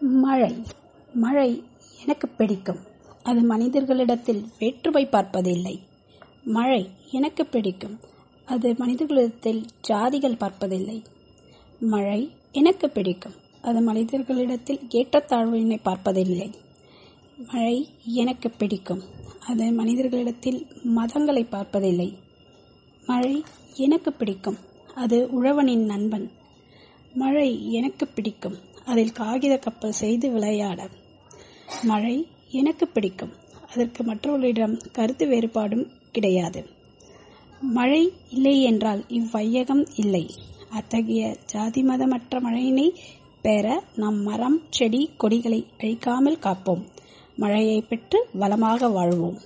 மழை. மழை எனக்கு பிடிக்கும். அது மனிதர்களிடத்தில் வேற்றுமை பார்ப்பதில்லை. மழை எனக்கு பிடிக்கும். அது மனிதர்களிடத்தில் ஜாதிகள் பார்ப்பதில்லை. மழை எனக்கு பிடிக்கும். அது மனிதர்களிடத்தில் ஏற்றத்தாழ்வினை பார்ப்பதில்லை. மழை எனக்கு பிடிக்கும். அது மனிதர்களிடத்தில் மதங்களை பார்ப்பதில்லை. மழை எனக்கு பிடிக்கும். அது உழவனின் நண்பன். மழை எனக்கு பிடிக்கும். அதில் காகித கப்பல் செய்து விளையாட. மழை எனக்கு பிடிக்கும். அதற்கு மற்றவர்களிடம் கருத்து வேறுபாடும் கிடையாது. மழை இல்லை என்றால் இவ்வையகம் இல்லை. அத்தகைய ஜாதி மதமற்ற மழையினை பெற நம் மரம் செடி கொடிகளை அழிக்காமல் காப்போம். மழையை பெற்று வளமாக வாழ்வோம்.